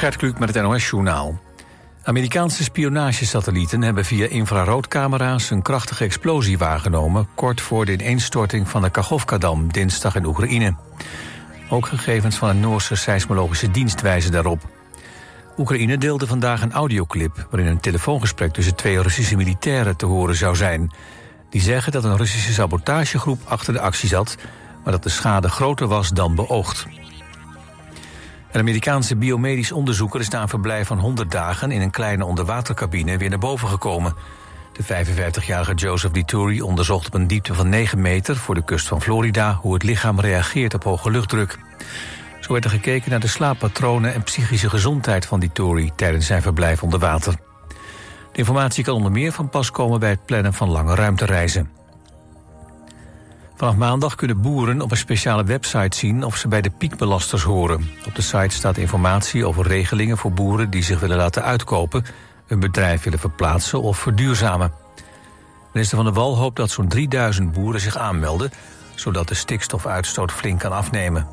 Gert Kluk met het NOS-journaal. Amerikaanse spionagesatellieten hebben via infraroodcamera's... een krachtige explosie waargenomen... kort voor de ineenstorting van de Kachovkadam dinsdag in Oekraïne. Ook gegevens van een Noorse seismologische dienst wijzen daarop. Oekraïne deelde vandaag een audioclip... waarin een telefoongesprek tussen twee Russische militairen te horen zou zijn. Die zeggen dat een Russische sabotagegroep achter de actie zat... maar dat de schade groter was dan beoogd. Een Amerikaanse biomedisch onderzoeker is na een verblijf van 100 dagen... in een kleine onderwatercabine weer naar boven gekomen. De 55-jarige Joseph Dituri onderzocht op een diepte van 9 meter... voor de kust van Florida hoe het lichaam reageert op hoge luchtdruk. Zo werd er gekeken naar de slaappatronen en psychische gezondheid van Dituri... tijdens zijn verblijf onder water. De informatie kan onder meer van pas komen bij het plannen van lange ruimtereizen. Vanaf maandag kunnen boeren op een speciale website zien of ze bij de piekbelasters horen. Op de site staat informatie over regelingen voor boeren die zich willen laten uitkopen, hun bedrijf willen verplaatsen of verduurzamen. Minister Van der Wal hoopt dat zo'n 3000 boeren zich aanmelden, zodat de stikstofuitstoot flink kan afnemen.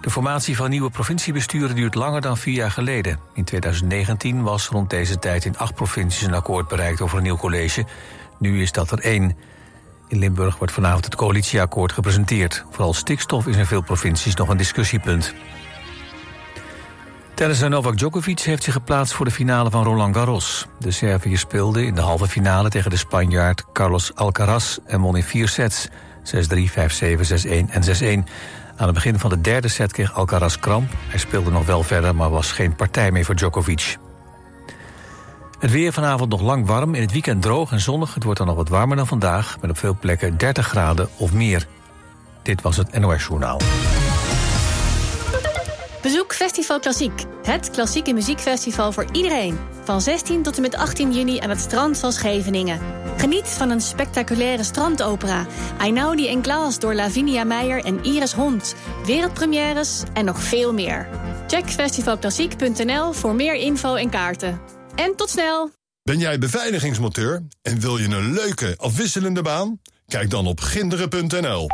De formatie van nieuwe provinciebesturen duurt langer dan vier jaar geleden. In 2019 was rond deze tijd in acht provincies een akkoord bereikt over een nieuw college. Nu is dat er één. In Limburg wordt vanavond het coalitieakkoord gepresenteerd. Vooral stikstof is in veel provincies nog een discussiepunt. Tennisser Novak Djokovic heeft zich geplaatst voor de finale van Roland Garros. De Serviër speelde in de halve finale tegen de Spanjaard Carlos Alcaraz... en won in vier sets, 6-3, 5-7, 6-1 en 6-1. Aan het begin van de derde set kreeg Alcaraz kramp. Hij speelde nog wel verder, maar was geen partij meer voor Djokovic. Het weer vanavond nog lang warm, in het weekend droog en zonnig. Het wordt dan nog wat warmer dan vandaag, met op veel plekken 30 graden of meer. Dit was het NOS Journaal. Bezoek Festival Klassiek, het klassieke muziekfestival voor iedereen. Van 16 tot en met 18 juni aan het strand van Scheveningen. Geniet van een spectaculaire strandopera. Einaudi en Klaas door Lavinia Meijer en Iris Hond. Wereldpremières en nog veel meer. Check festivalklassiek.nl voor meer info en kaarten. En tot snel! Ben jij beveiligingsmonteur en wil je een leuke, afwisselende baan? Kijk dan op ginderen.nl.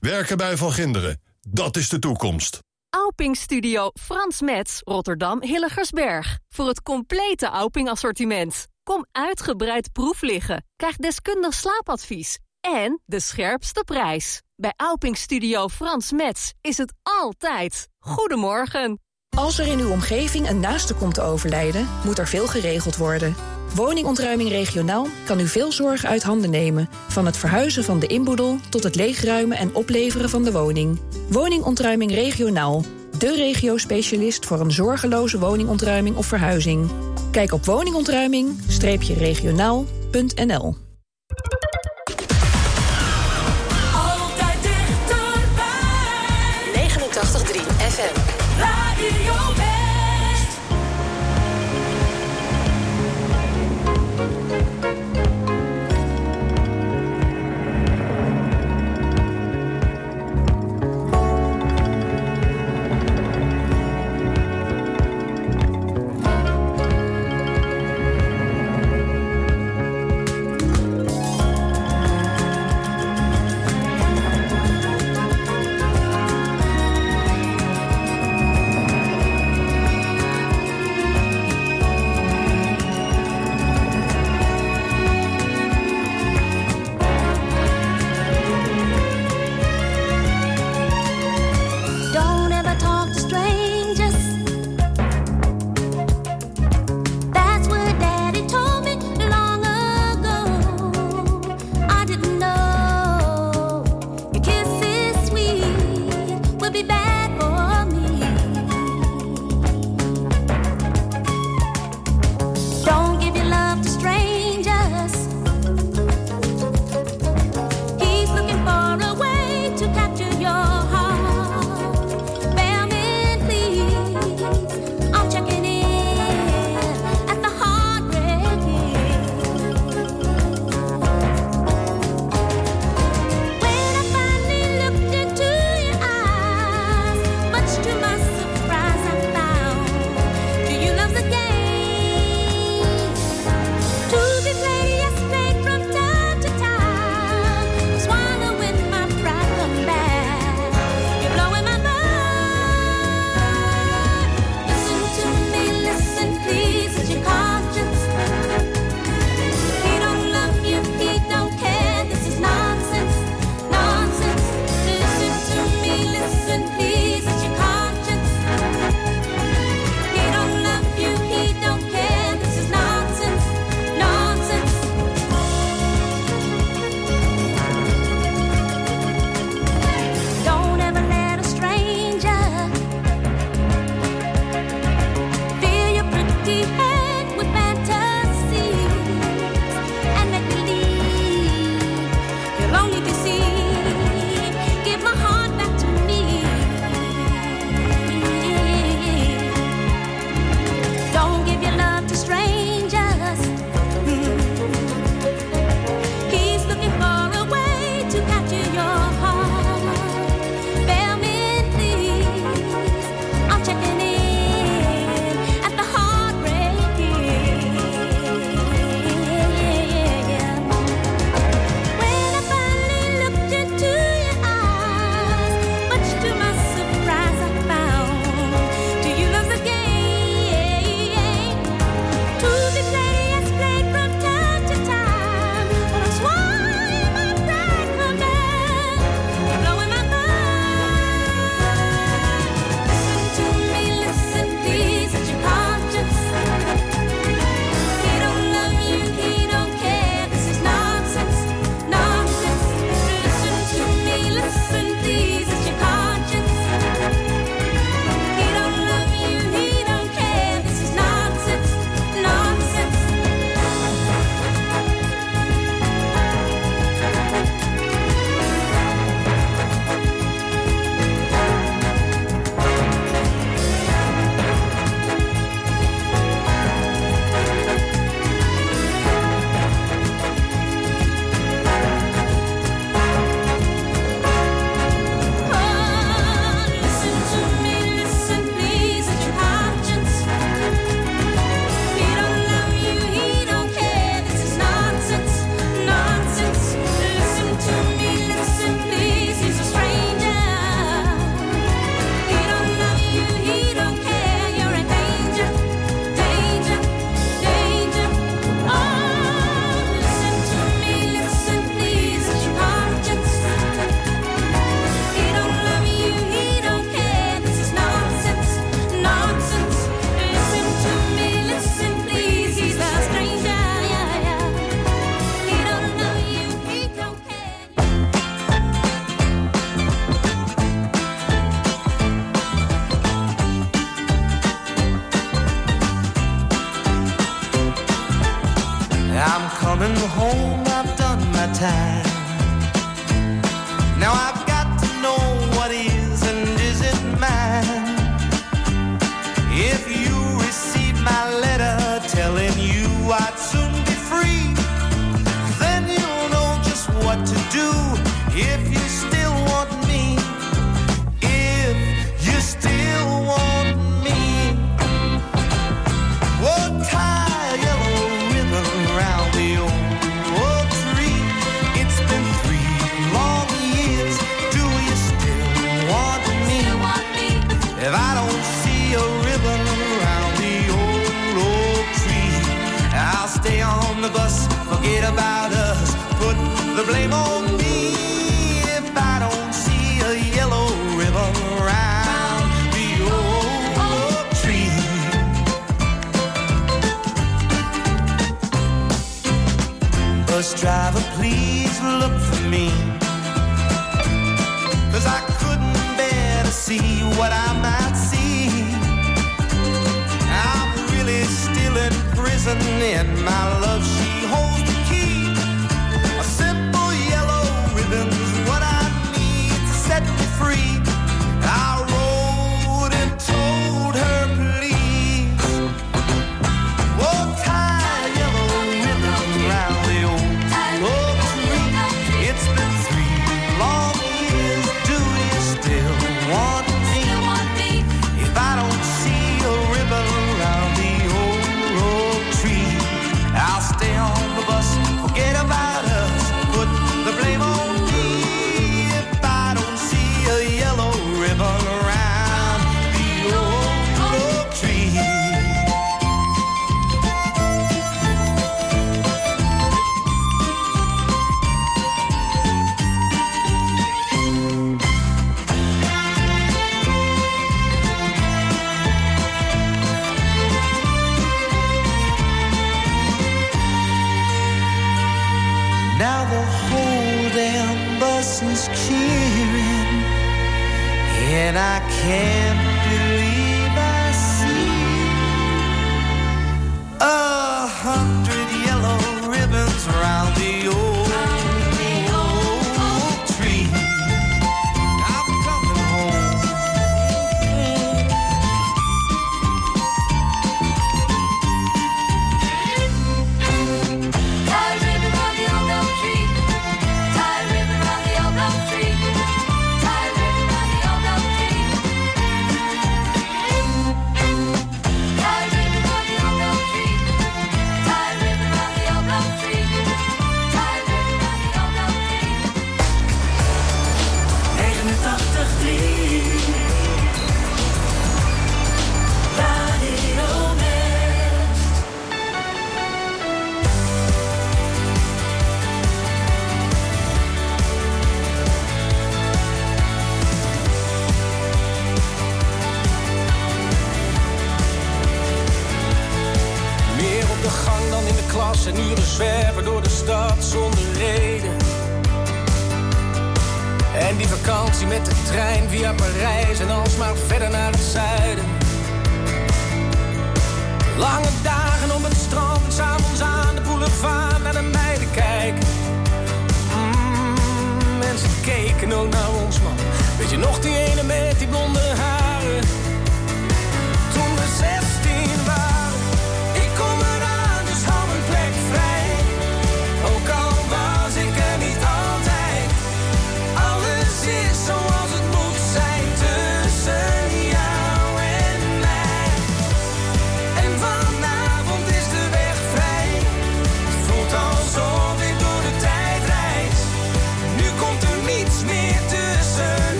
Werken bij Van Ginderen, dat is de toekomst. Auping Studio Frans Metz, Rotterdam Hilligersberg. Voor het complete Auping assortiment. Kom uitgebreid proef liggen. Krijg deskundig slaapadvies. En de scherpste prijs. Bij Auping Studio Frans Metz is het altijd. Goedemorgen. Als er in uw omgeving een naaste komt te overlijden, moet er veel geregeld worden. Woningontruiming regionaal kan u veel zorg uit handen nemen. Van het verhuizen van de inboedel tot het leegruimen en opleveren van de woning. Woningontruiming regionaal. De regio-specialist voor een zorgeloze woningontruiming of verhuizing. Kijk op woningontruiming-regionaal.nl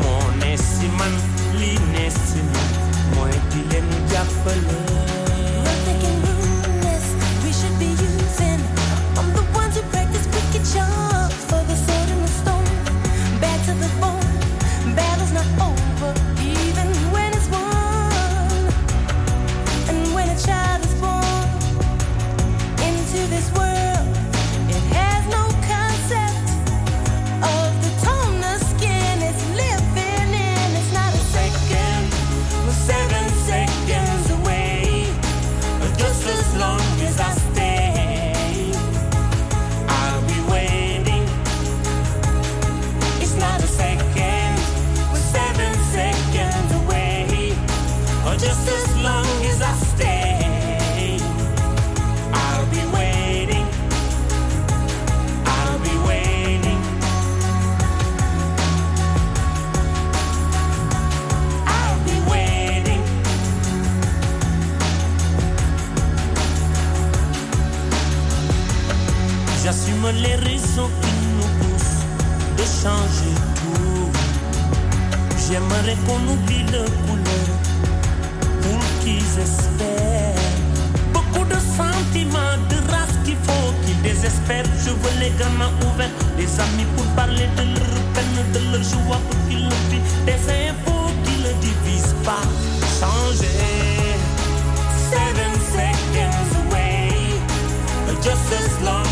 moo ne si man li ne si man mooy di leen jàppale Qu'on oublie le couleur pour qu'ils espèrent. Beaucoup de sentiments, de race qu'il faut qu'ils désespèrent. Je veux les gamins ouverts, des amis pour parler de leur peine, de leur joie pour qu'ils le vivent. Des infos qui ne divisent pas. Changer. Seven seconds away. Just as long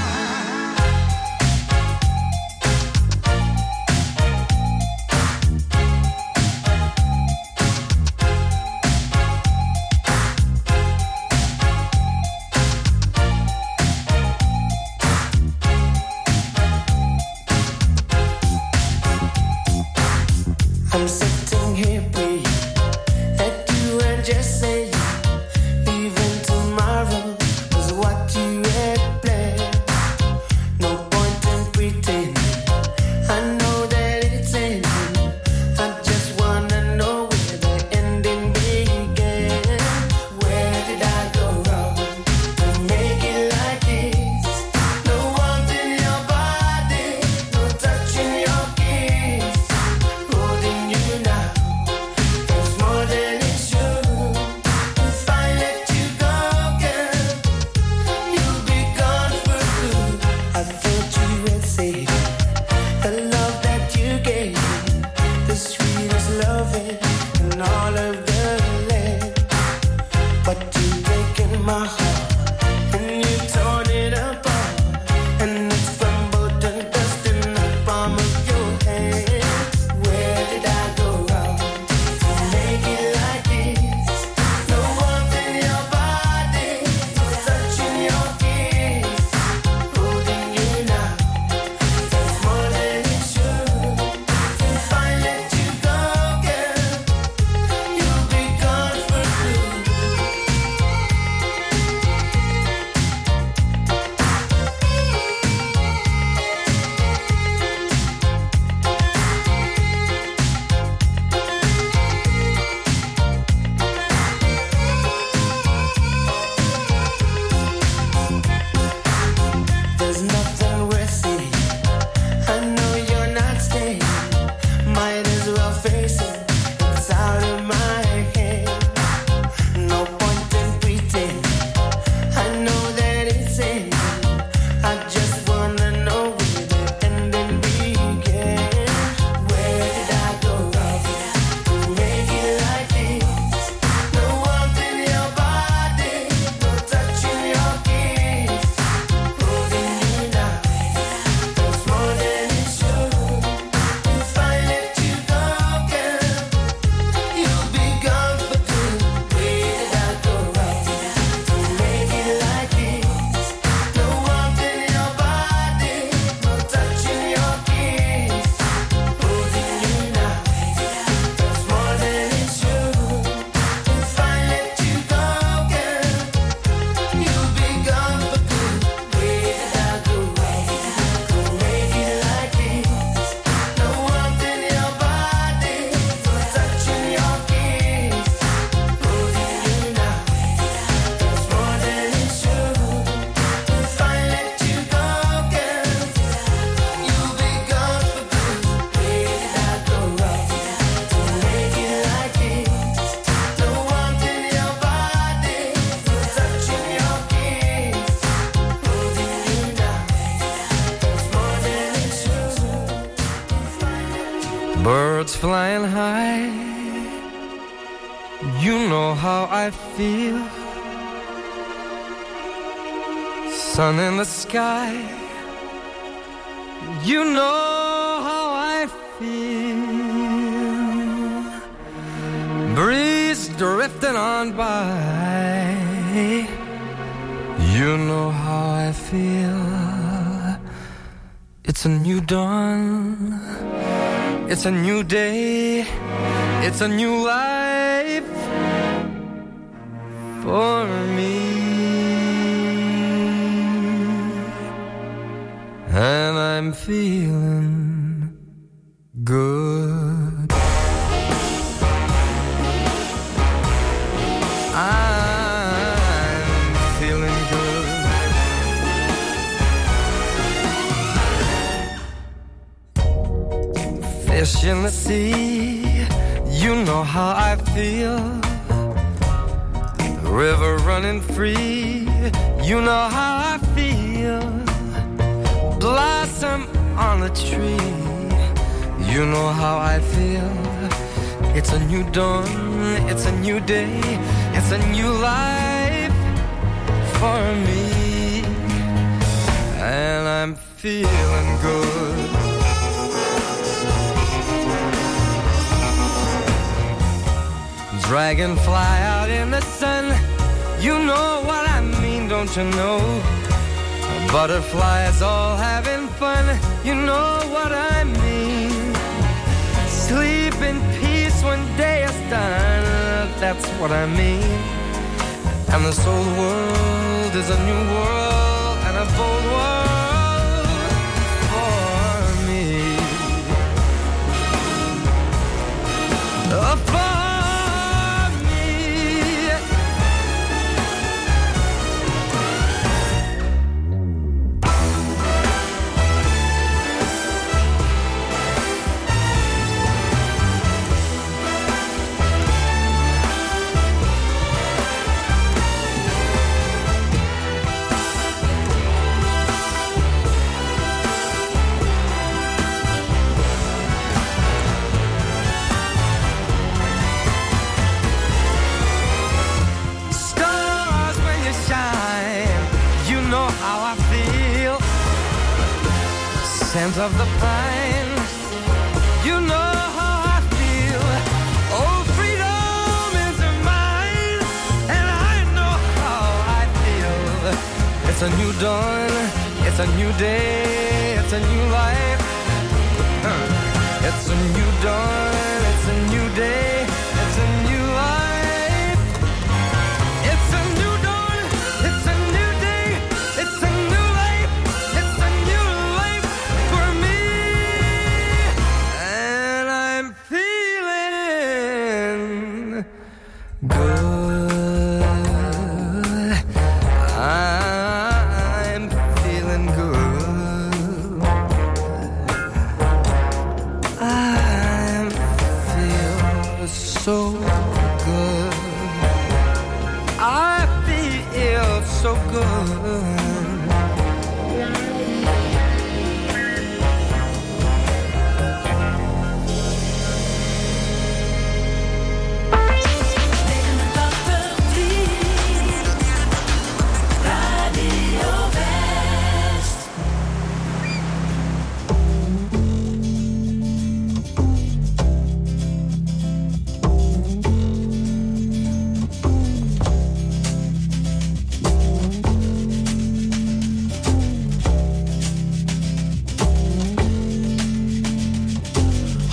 I'm sick. sun. It's a new day, it's a new life for me. And I'm feeling Fish in the sea, you know how I feel. River running free, you know how I feel. Blossom on a tree, you know how I feel. It's a new dawn, it's a new day, it's a new life for me. And I'm feeling good. Dragonfly out in the sun, you know what I mean, don't you know? Butterflies all having fun, you know what I mean. Sleep in peace when day is done, that's what I mean. And this old world is a new world and a bold world for me. Of the pine, you know how I feel. Oh, freedom is mine, and I know how I feel. It's a new dawn, it's a new day, it's a new life. It's a new dawn,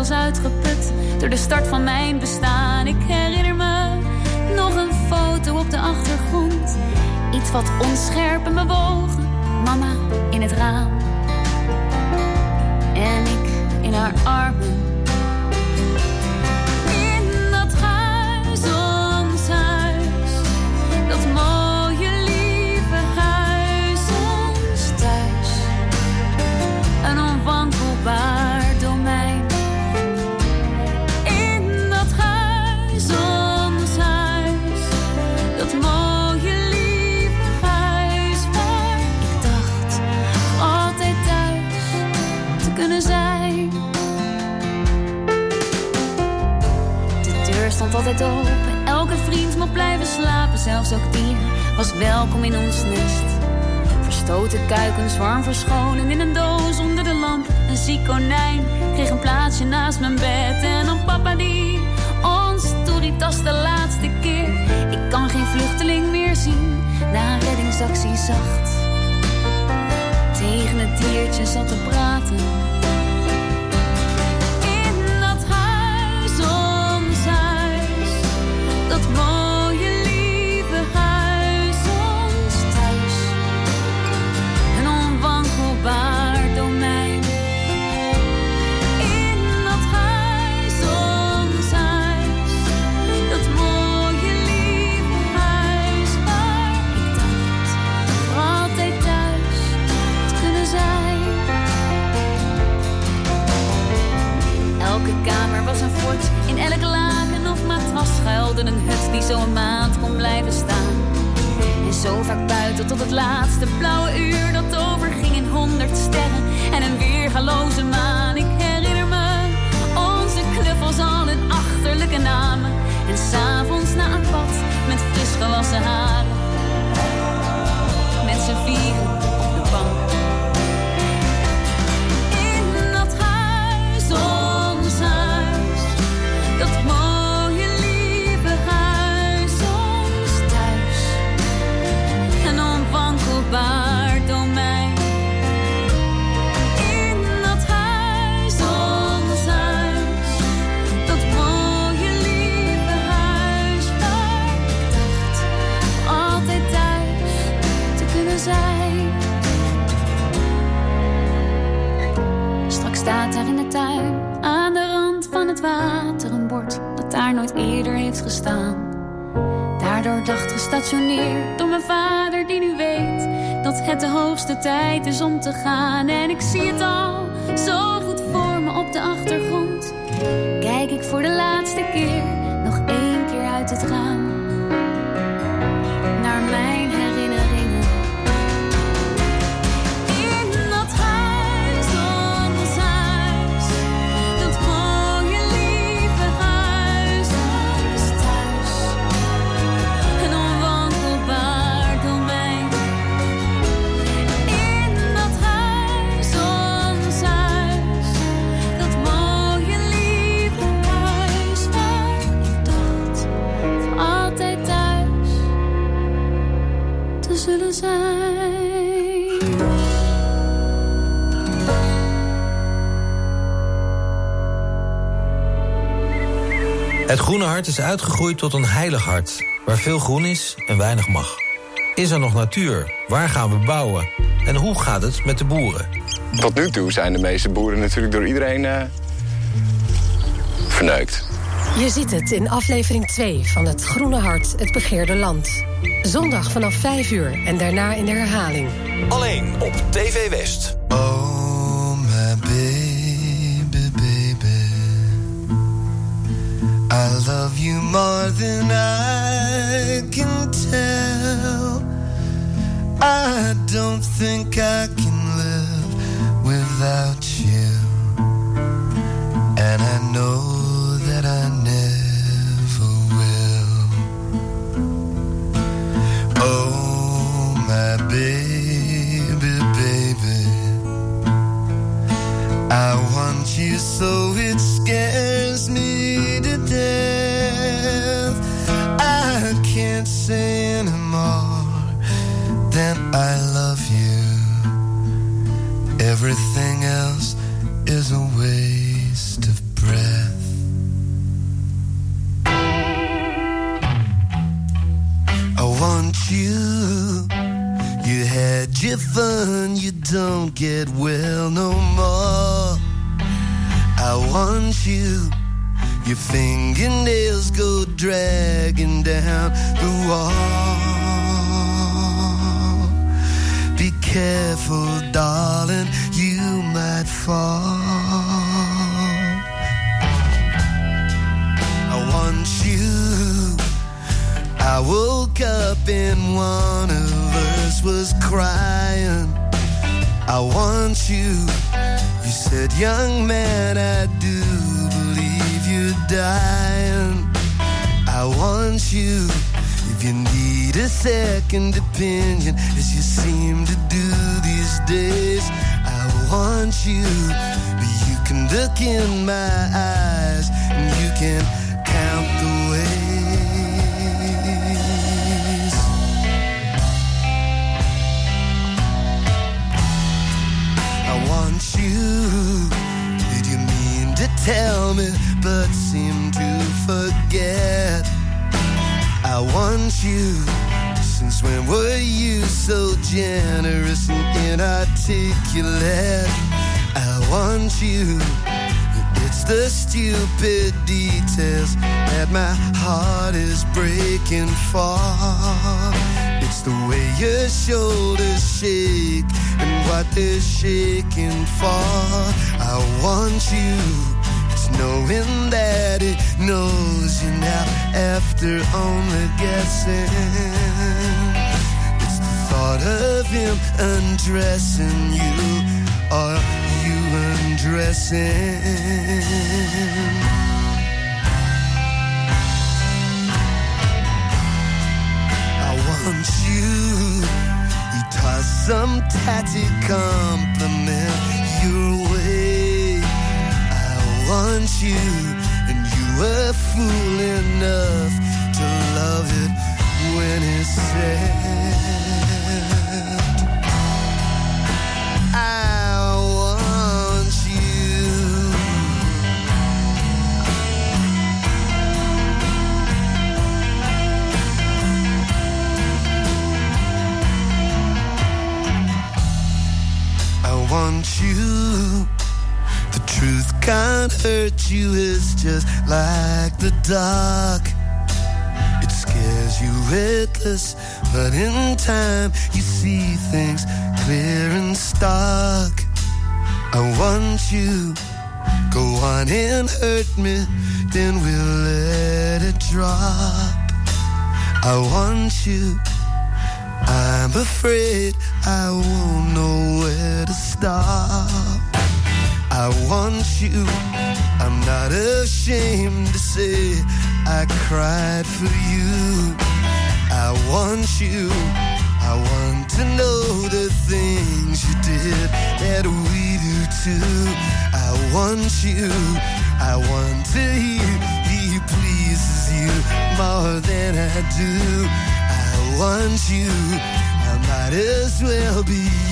als uitgeput. Door de start van mijn bestaan, ik herinner me nog een foto op de achtergrond. Iets wat onscherp en bewogen, mama in het raam. En ik in haar armen. Open, elke vriend mocht blijven slapen, zelfs ook die was welkom in ons nest. Verstoten kuikens warm verscholen in een doos onder de lamp. Een ziek konijn kreeg een plaatsje naast mijn bed. En dan papa die ons toeritas de laatste keer. Ik kan geen vluchteling meer zien na een reddingsactie zacht. Tegen het diertje zat te praten. Matras schuilde een hut die zo een maand kon blijven staan. En zo vaak buiten tot het laatste blauwe uur dat overging in honderd sterren en een weergaloze maan. Ik herinner me onze knuffels al hun achterlijke namen. En s'avonds na een bad met fris gewassen haren. Met z'n vieren water, een bord dat daar nooit eerder heeft gestaan. Daardoor dacht gestationeerd door mijn vader die nu weet dat het de hoogste tijd is om te gaan. En ik zie het al zo goed voor me op de achtergrond. Kijk ik voor de laatste keer nog één keer uit het raam. Het groene hart is uitgegroeid tot een heilig hart, waar veel groen is en weinig mag. Is er nog natuur? Waar gaan we bouwen? En hoe gaat het met de boeren? Tot nu toe zijn de meeste boeren natuurlijk door iedereen eh, verneukt. Je ziet het in aflevering 2 van Het Groene Hart, het begeerde land. Zondag vanaf 5 uur en daarna in de herhaling. Alleen op TV West. Love you more than I can tell. I don't think I can live without you. And I know that I never will. Oh, my baby, baby. I want you so it's scares I love you. Everything else is a waste of breath. I want you. You had your fun, you don't get well no more. I want you. Your fingernails go dragging down the wall. Careful, darling, you might fall. I want you. I woke up and one of us was crying. I want you. You said, young man, I do believe you're dying. I want you. If you need a second opinion, as you seem to do these days, I want you. But you can look in my eyes and you can count the ways. I want you. Did you mean to tell me, but seem to forget? I want you. Since when were you so generous and inarticulate? I want you. It's the stupid details that my heart is breaking for. It's the way your shoulders shake and what they're shaking for. I want you. Knowing that it knows you now after only guessing. It's the thought of him undressing you or you undressing. I want you. You toss some tatty compliment your way. I want you, and you were fool enough to love it when it's said. I want you. I want you. Truth can't hurt you, it's just like the dark. It scares you witless, but in time you see things clear and stark. I want you. Go on and hurt me, then we'll let it drop. I want you. I'm afraid I won't know where to stop. I want you. I'm not ashamed to say I cried for you. I want you. I want to know the things you did that we do too. I want you. I want to hear he pleases you more than I do. I want you. I might as well be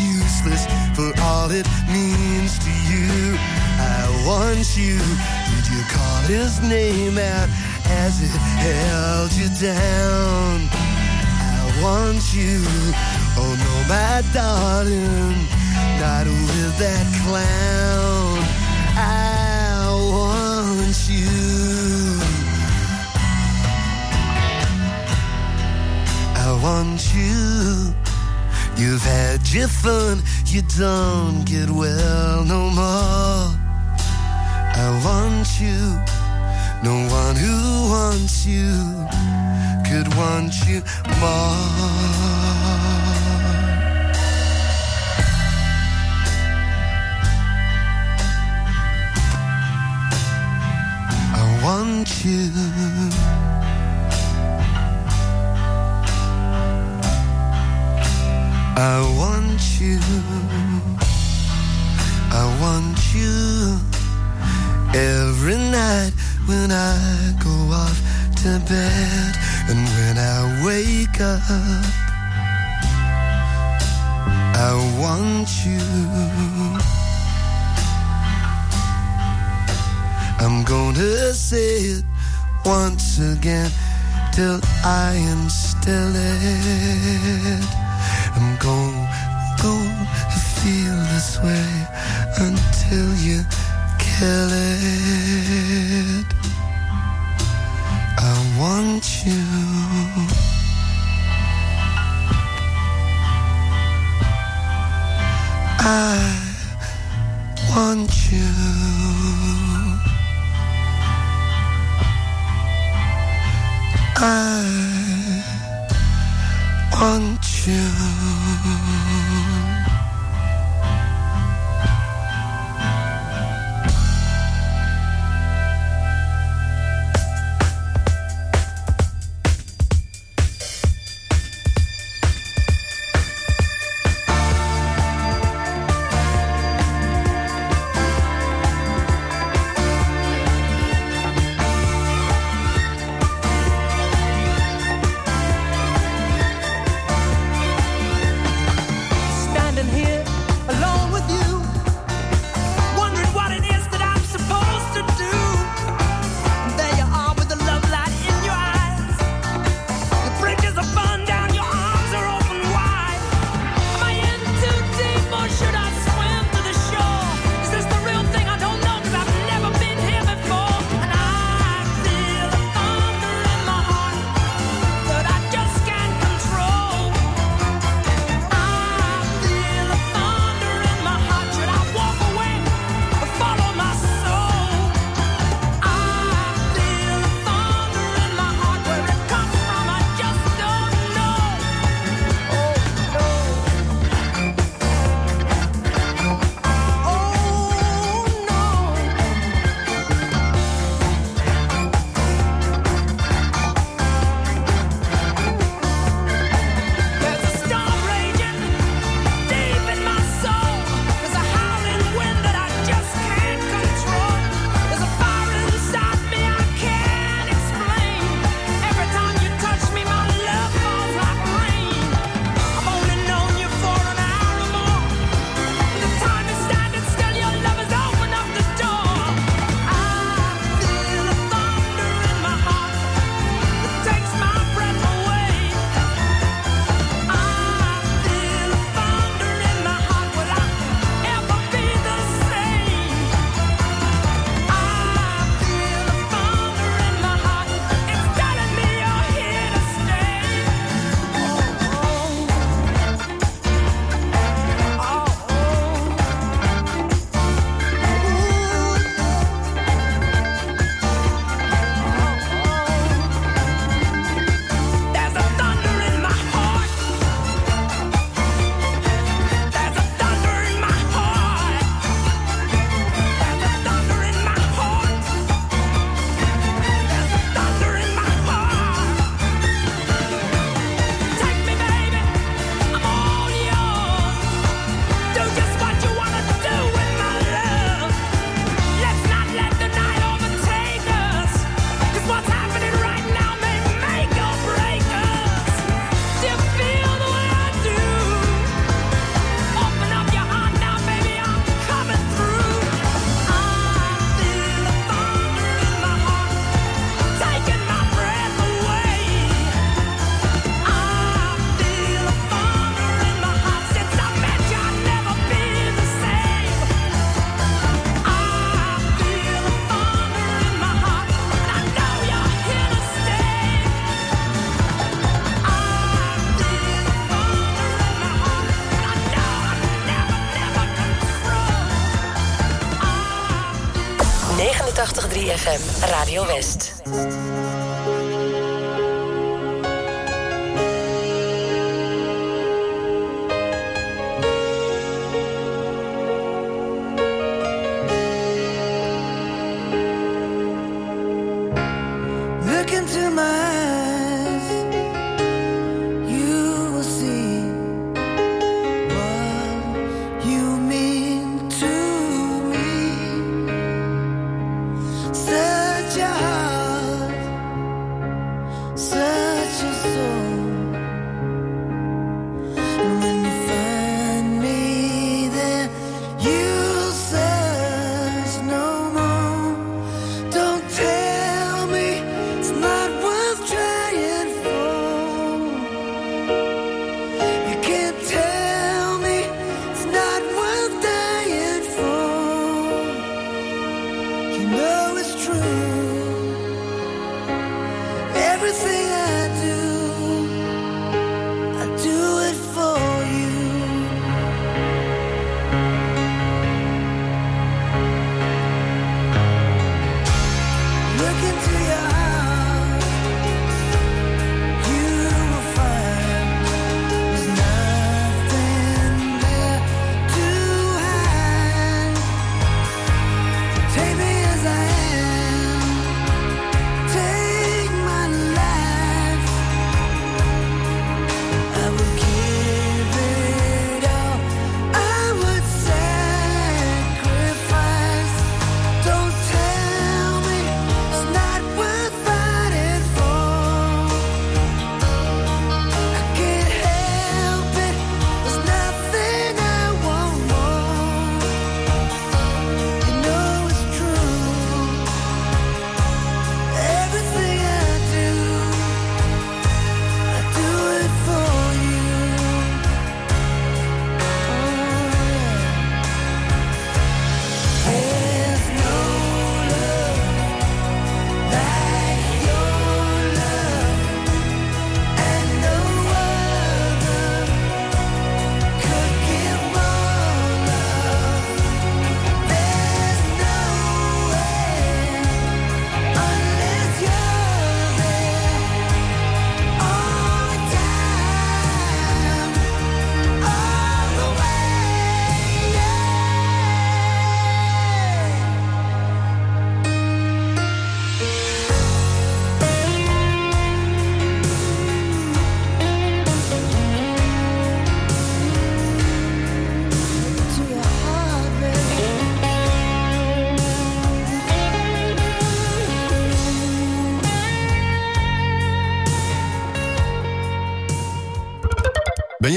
useless for all it means to you. I want you. Did you call his name out as it held you down? I want you. Oh no, my darling, not with that clown. I want you. I want you. You've had your fun, you don't get well no more. I want you. No one who wants you could want you more. you. I want you every night when I go off to bed and when I wake up. I want you. I'm gonna say it once again till I instill it. I'm gonna to feel this way until you kill it. I want you. I want you. I want you. 了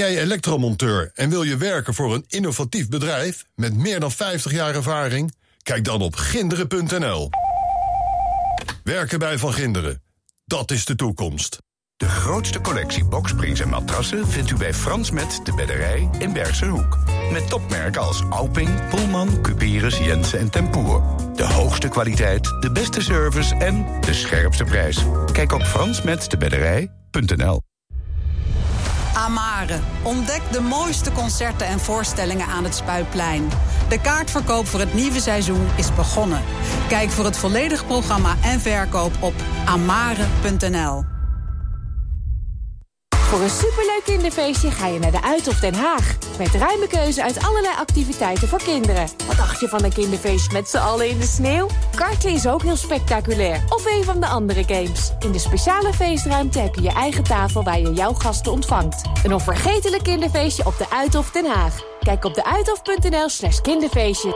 jij elektromonteur en wil je werken voor een innovatief bedrijf met meer dan 50 jaar ervaring? Kijk dan op ginderen.nl. Werken bij Van Ginderen, dat is de toekomst. De grootste collectie boksprings en matrassen vindt u bij Frans Met de Bedderij in Bergse Hoek. Met topmerken als Alping, Pullman, Cuperus, Jensen en Tempoer. De hoogste kwaliteit, de beste service en de scherpste prijs. Kijk op fransmetdebedderij.nl Amare. Ontdek de mooiste concerten en voorstellingen aan het Spuiplein. De kaartverkoop voor het nieuwe seizoen is begonnen. Kijk voor het volledige programma en verkoop op amare.nl. Voor een superleuk kinderfeestje ga je naar de Uithof Den Haag. Met ruime keuze uit allerlei activiteiten voor kinderen. Wat dacht je van een kinderfeestje met z'n allen in de sneeuw? Karten is ook heel spectaculair. Of een van de andere games. In de speciale feestruimte heb je je eigen tafel waar je jouw gasten ontvangt. Een onvergetelijk kinderfeestje op de Uithof Den Haag. Kijk op deuithof.nl slash kinderfeestje.